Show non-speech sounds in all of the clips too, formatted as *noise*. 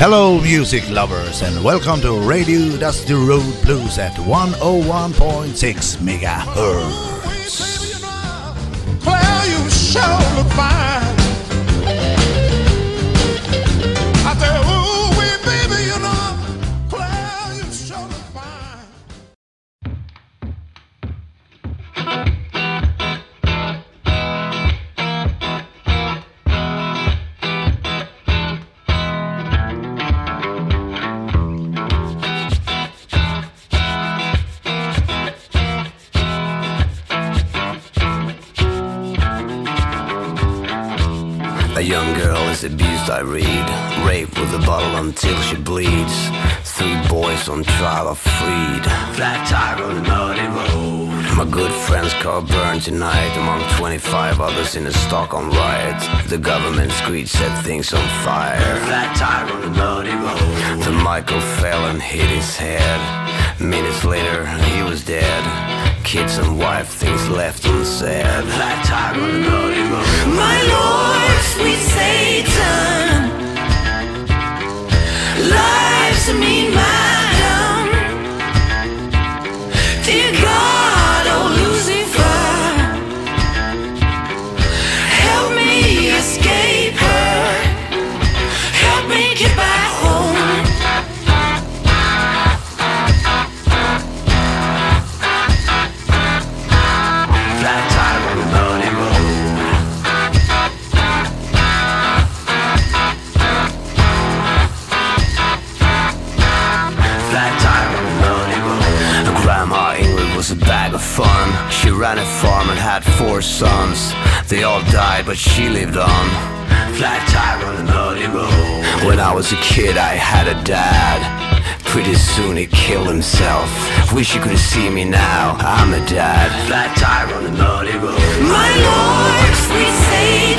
Hello, music lovers, and welcome to Radio Dusty Road Blues at 101.6 megahertz. A young girl is abused, I read. Raped with a bottle until she bleeds. Three boys on trial are freed. Flat tire on the muddy road. My good friend's car burned tonight among 25 others in a Stockholm riot. The government screed set things on fire. Flat tire on the muddy road. The Michael fell and hit his head. Minutes later, he was dead. Kids and wife, things left unsaid. Flat tire on the muddy road. My Lord, sweet Satan, lies to me, madam. They all died, but she lived on. Flat tire on the muddy road. When I was a kid, I had a dad. Pretty soon he killed himself. Wish you could see me now. I'm a dad. Flat tire on the muddy road. My Lord, sweet Satan,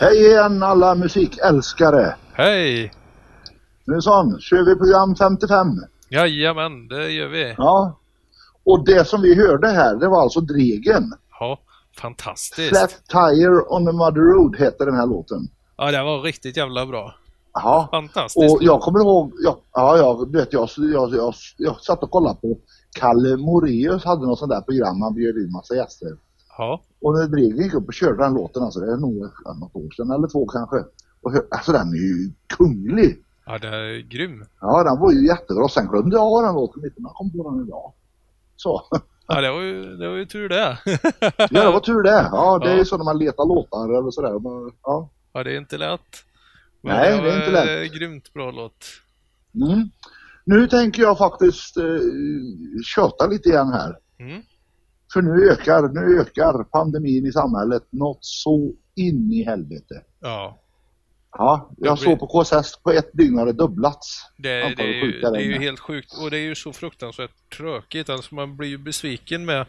Hej igen alla musikälskare! Hej! Nu son, kör vi program 55. Jajamän, det gör vi. Ja. Och det som vi hörde här, det var alltså Dregen. Ja, fantastiskt. Flat Tire on the Muddy Road heter den här låten. Ja, det var riktigt jävla bra. Ja. Fantastiskt. Och jag kommer ihåg, ja, ja, jag, vet, jag, jag, jag, jag satt och kollade på Kalle Moreus hade något sånt där program, han bjöd in massa gäster. Ja, Och när Dregen gick upp och körde den låten, alltså det är nog något år sedan eller två kanske. Och hör, alltså den är ju kunglig. Ja, det är grym. Ja, den var ju jättebra. Sen glömde jag den låten lite, men jag kom på den idag. Så. Ja, det var ju, det var ju tur det. *laughs* Ja, det var tur det. Ja, det är Ja. ju så när man letar låtar eller sådär. Ja. Ja, det är inte lätt. Men Nej, var det är inte lätt. en Grymt bra låt. Mm. Nu tänker jag faktiskt eh, köta lite igen här. Mm. För nu ökar, nu ökar pandemin i samhället något så in i helvete. Ja, Ja, jag blir- såg på KSS på ett dygn har det dubblats. det, det, är ju, det är ju helt sjukt. Och det är ju så fruktansvärt tråkigt. Alltså man blir ju besviken med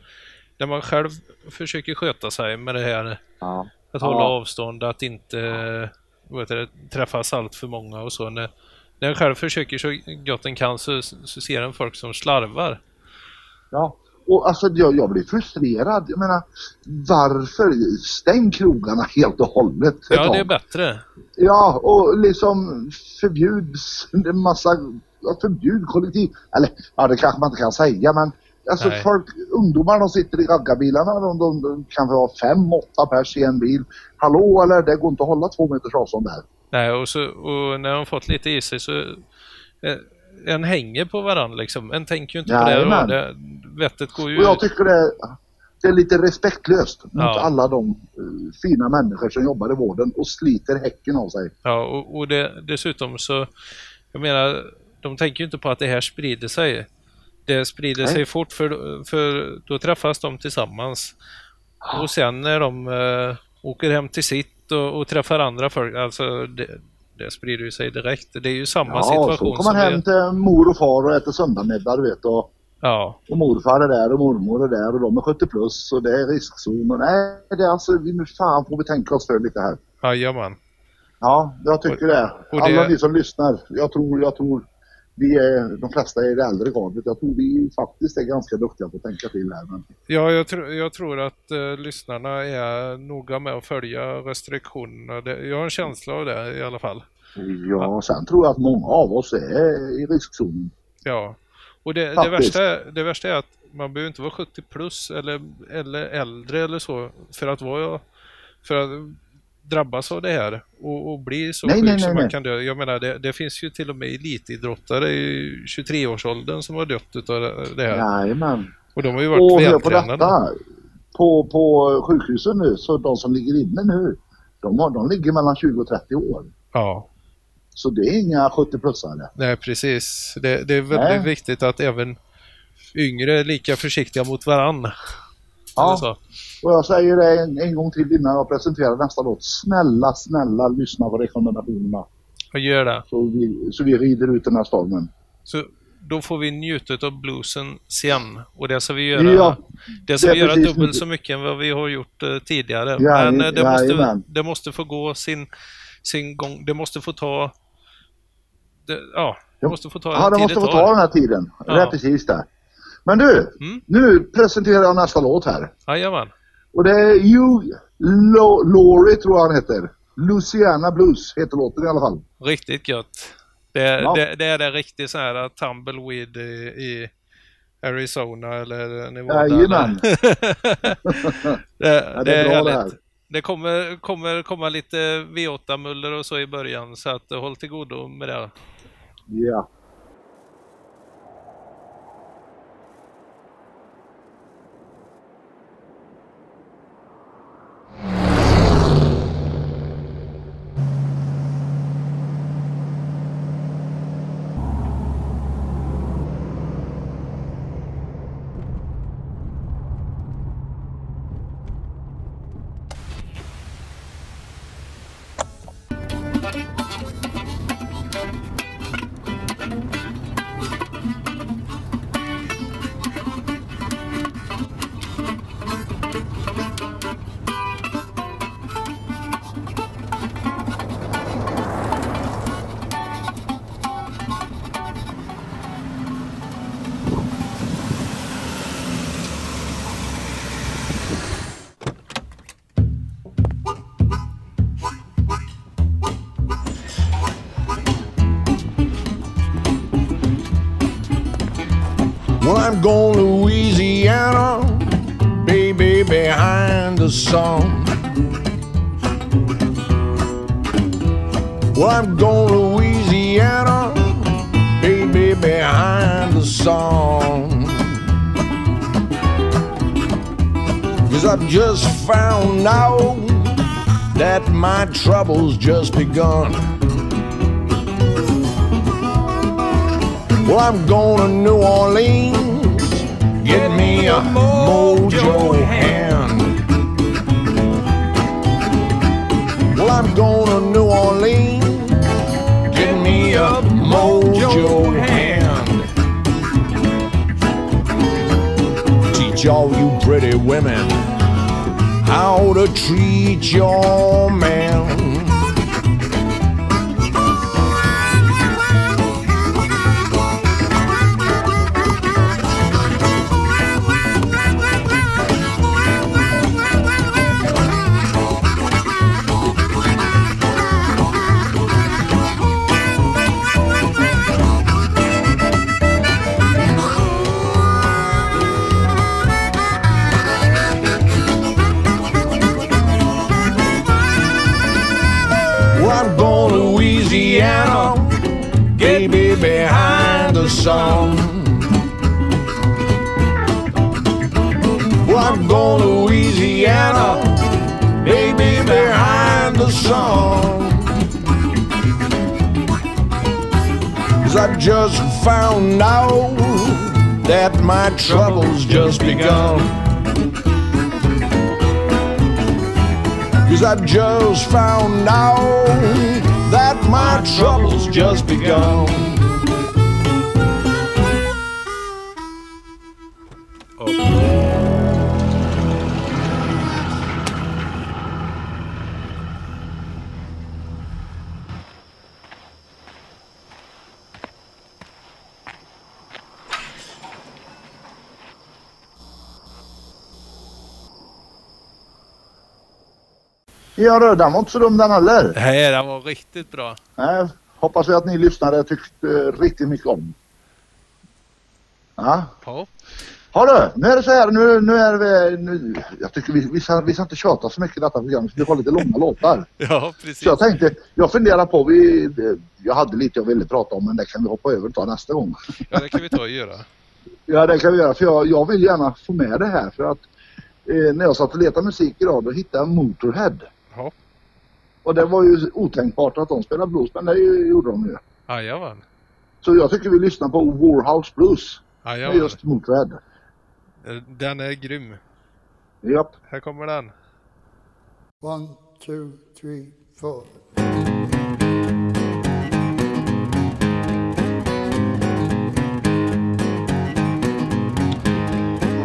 när man själv försöker sköta sig med det här. Ja. Att Ja. hålla avstånd, att inte vad heter det, träffas allt för många och så. När, när en själv försöker så gott en kan så, så ser en folk som slarvar. Ja, och alltså jag, jag blir frustrerad. Jag menar, varför? Stäng krogarna helt och hållet Ja, tag. det är bättre. Ja, och liksom förbjuds en massa, ja, förbjud kollektiv, eller ja det kanske man inte kan säga men alltså Nej. folk, ungdomar de sitter i raggarbilarna, de, de, de kan vara fem, åtta pers i en bil. Hallå eller det går inte att hålla två meters avstånd där. Nej, och, så, och när de fått lite i sig så eh, en hänger på varandra liksom. En tänker ju inte på det. Jajamän. Och det vettet går ju... Och jag tycker det, det är lite respektlöst mot Ja. alla de eh, fina människor som jobbar i vården och sliter häcken av sig. Ja, och, och det, dessutom så, jag menar, de tänker ju inte på att det här sprider sig. Det sprider Nej. sig fort för, för då träffas de tillsammans. Och sen när de eh, åker hem till sitt och, och träffar andra folk, alltså det, det sprider ju sig direkt. Det är ju samma Ja, så situation kommer man hem till mor och far och äter söndagsmiddag du vet och Ja, Och morfar är där och mormor är där och de är 70 plus och det är riskzon. Och nej, det är alltså, vi- nu fan får vi tänka oss för lite här. jajamän. Ja, jag tycker det. och Alla det- ni som lyssnar, jag tror, jag tror vi är, de flesta är i det äldre gardet. Jag tror vi faktiskt är ganska duktiga på att tänka till här. Men, Ja, jag, tr jag tror att eh, lyssnarna är noga med att följa restriktionerna. Det, jag har en känsla av det i alla fall. ja, sen tror jag att många av oss är i riskzonen. Ja, och det, det, värsta, det värsta är att man behöver inte vara 70 plus eller, eller äldre eller så för att vara för att drabbas av det här och, och bli så Nej, sjuk nej, som nej, man nej. kan dö. Jag menar, det, det finns ju till och med elitidrottare i 23-årsåldern som har dött utav det här. Jajamän. Och de har ju varit Och på vältränade. detta. På, på sjukhusen nu, så de som ligger inne nu, de, har, de ligger mellan 20 och 30 år. Ja, Så det är inga 70-plussare. nej precis. Det, det är väldigt Nej. viktigt att även yngre är lika försiktiga mot varann. Ja. Och jag säger det en, en gång till innan jag presenterar nästa låt. Snälla, snälla lyssna på rekommendationerna. Och gör det. Så vi, så vi rider ut den här stormen. Så då får vi njuta av bluesen sen. Och det ska vi göra, Ja, det ska det vi göra dubbelt så mycket än vad vi har gjort eh, tidigare. Jaj- Men eh, det, måste, jajamän. det måste få gå sin, sin gång. Det måste få ta... Det, ja, Ja. måste få ta Ja, den det tid måste få ta den här tiden. Det är Ja. precis det. Men du, Mm. nu presenterar jag nästa låt här. Jajamän. Och det är Hugh Laurie tror jag han heter. Luciana Blues heter låten i alla fall. Riktigt gött. Det, Ja. det, det är det riktigt så här tumbleweed i, i Arizona eller Nevada. Jajamän. *laughs* det, Ja, det är bra det här. Det kommer, kommer komma lite V8-muller och så i början så att håll till godo med det. Ja. To Louisiana, baby behind the song. Well, I'm going. Louisiana, baby behind the song. Cause I've just found out that my trouble's just begun. Well, I'm going to New Orleans, get me a mojo hand. Well, I'm going to New Orleans, get me a mojo hand. Teach all you pretty women how to treat your man. Song. Cause I've just found out that my trouble's just begun. Cause I've just found out that my trouble's just begun. Ja den var inte så dum den heller. Nej, den var riktigt bra. Nej, hoppas vi att ni lyssnare tyckte riktigt mycket om. Ja. Ja. Ja du, nu är det så här. Nu, nu är vi... Nu, jag tycker vi, vi, ska, vi ska inte tjata så mycket i detta program. Vi har lite långa låtar. *laughs* Ja, precis. Så jag tänkte, jag funderar på, vi, jag hade lite jag ville prata om men det kan vi hoppa över och ta nästa gång. Ja, det kan vi ta och göra. *laughs* Ja det kan vi göra för jag, jag vill gärna få med det här för att eh, när jag satt och letade musik idag då hittade jag Motorhead. Ja. Och det var ju otänkbart att de spelade blues men det gjorde de ju. Jajamän. Så jag tycker vi lyssnar på Warhouse Blues med Jajamän. just Motorhead. Den är grym. Japp. Här kommer den. One, two, three, four.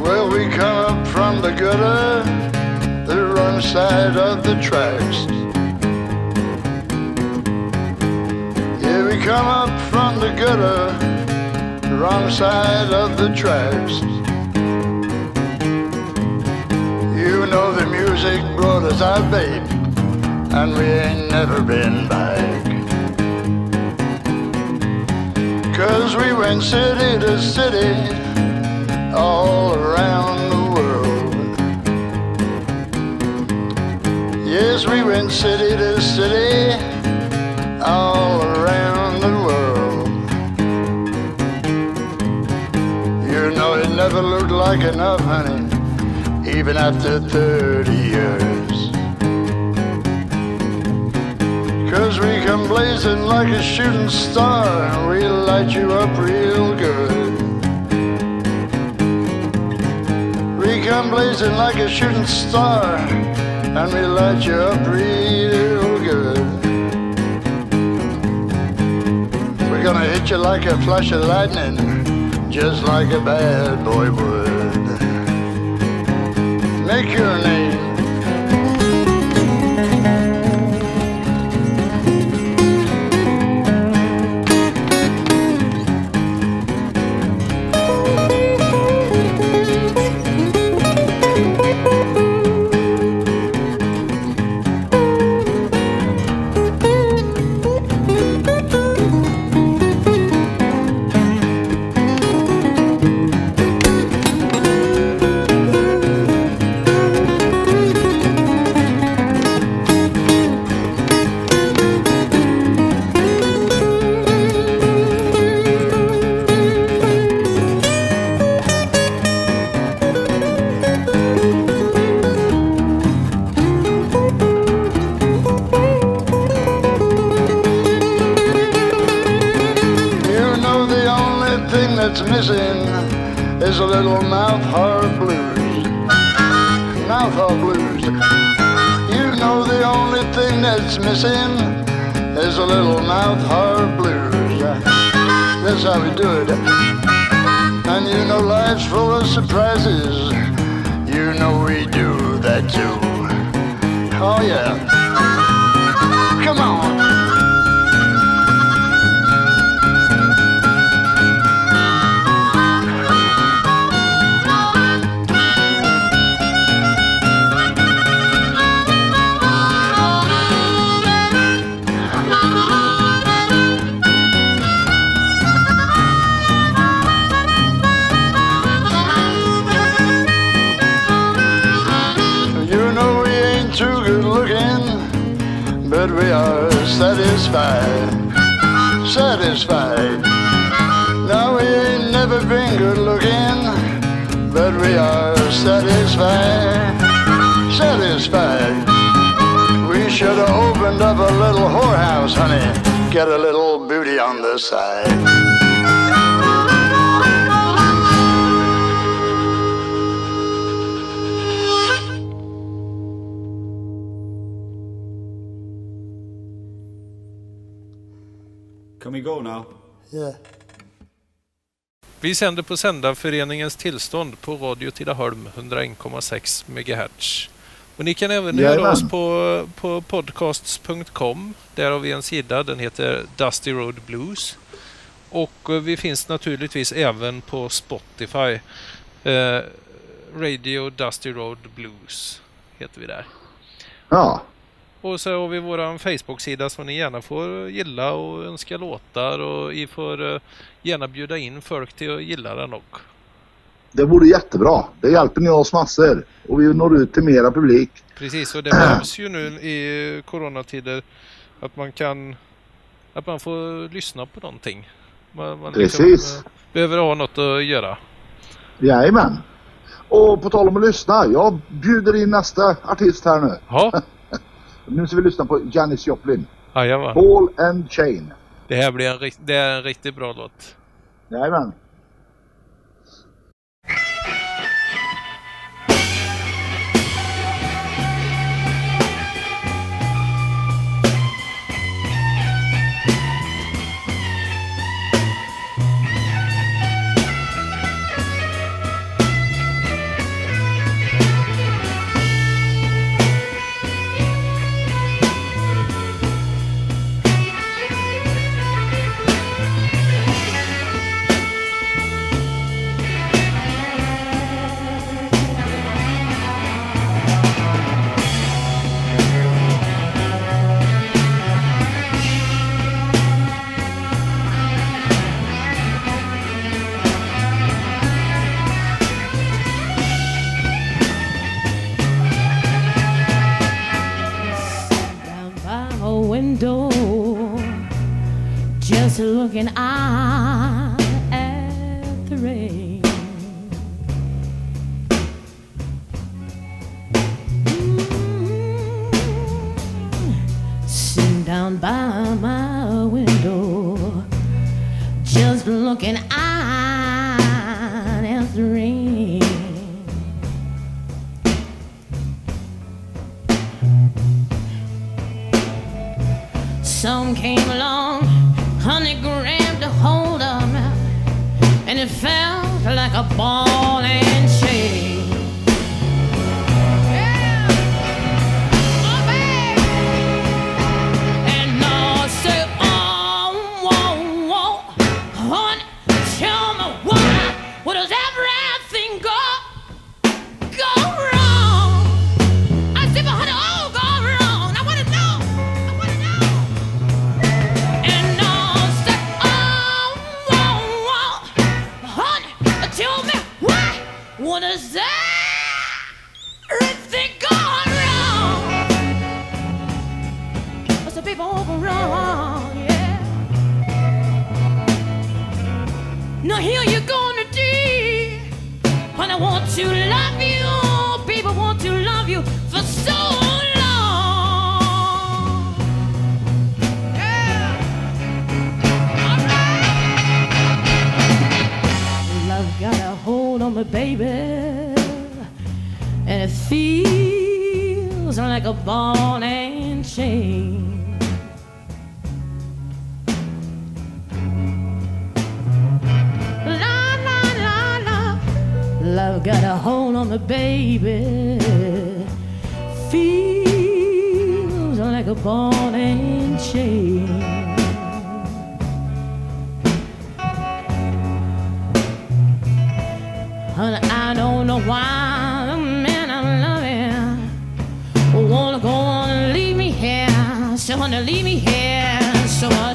Well, we come up from the gutter, side of the tracks. Yeah, we come up from the gutter, the wrong side of the tracks. You know the music brought us out, babe, and we ain't never been back. Cause we went city to city, all around Yes, we went city to city, all around the world. You know, it never looked like enough, honey, even after 30 years. Cause we come blazing like a shooting star, and we light you up real good. We come blazing like a shooting star, and we light you up real good. We're gonna hit you like a flash of lightning, just like a bad boy would. Make your name. Get a little booty on the side. Can we go now? Yeah. Vi sänder på Sändarföreningens tillstånd på Radio Tidaholm 101,6 MHz. Och ni kan även höra Jajamän. oss på, på podcasts.com. Där har vi en sida, den heter Dusty Road Blues. Och eh, vi finns naturligtvis även på Spotify. Eh, Radio Dusty Road Blues heter vi där. Ja, Och så har vi vår Facebook-sida som ni gärna får gilla och önska låtar och ni får eh, gärna bjuda in folk till att gilla den också. Det vore jättebra. Det hjälper ni oss massor. Och vi når ut till mera publik. Precis, och det behövs ju nu i coronatider att man kan att man får lyssna på någonting. Man, man Precis. eh, behöver ha något att göra. Jajamän. Och på tal om att lyssna. Jag bjuder in nästa artist här nu. Ja, *laughs* Nu ska vi lyssna på Janis Joplin. jajamän. Ball and Chain. Det här blir en, det är en riktigt bra låt. Jajamän. rings like a ball and chain. La la la la, love got a hold on the baby. Feels like a ball and chain. Honey, I don't know why wanna leave me here, so I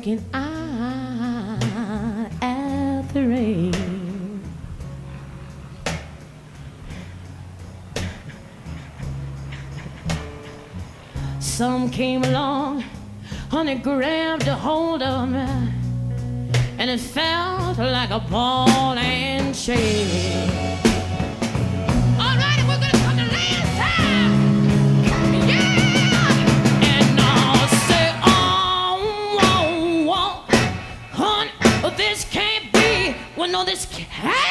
looking out at the rain. Some came along, honey grabbed a hold of me, and it felt like a ball and chain. when all this cat?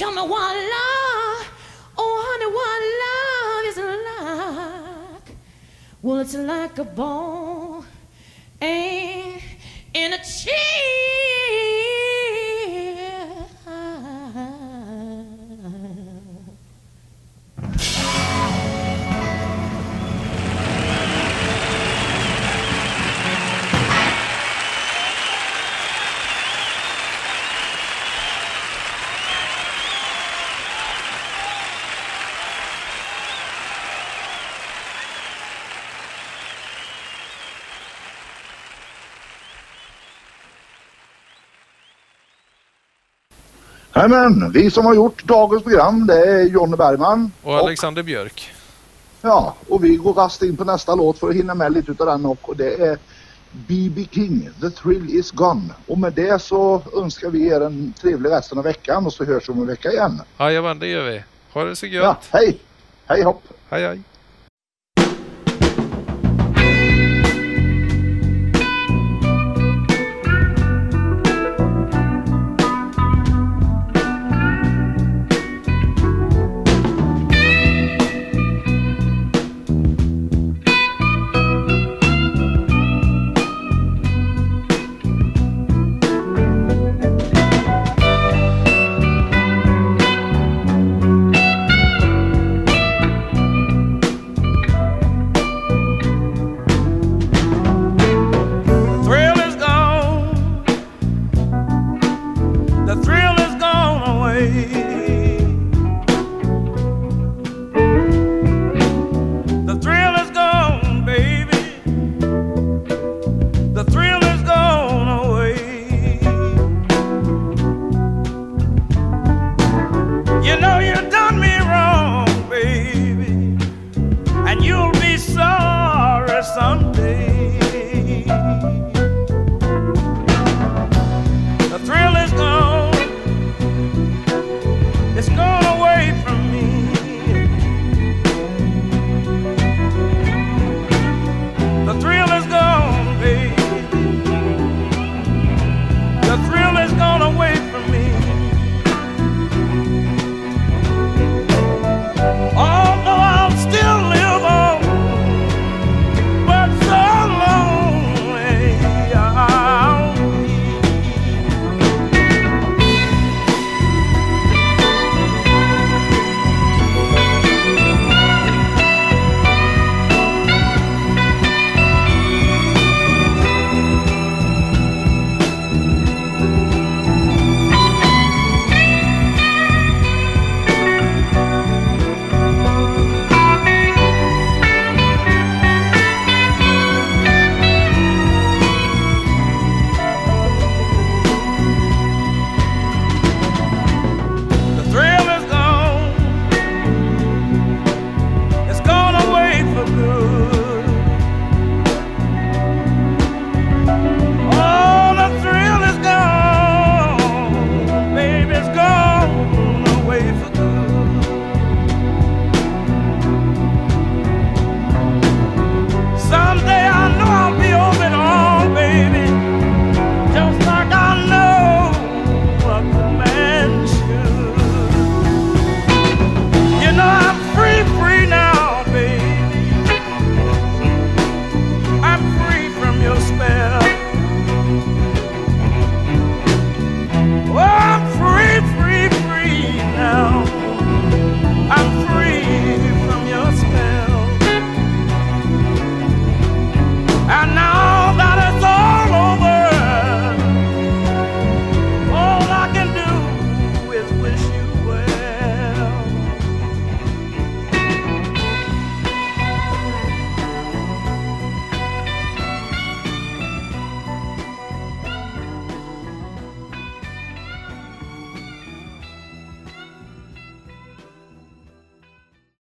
tell me what love, oh honey, what love is like. Well, it's like a ball and eh, in a cheese. Jajamän, vi som har gjort dagens program det är Jonny Bergman. Och Alexander Björk. Ja, och vi går rast in på nästa låt för att hinna med lite utav den och det är B.B. King, The Thrill Is Gone. Och med det så önskar vi er en trevlig resten av veckan och så hörs vi om en vecka igen. Jajamän, det gör vi. Ha det så gött. Ja, hej! Hej hopp! Hej hej!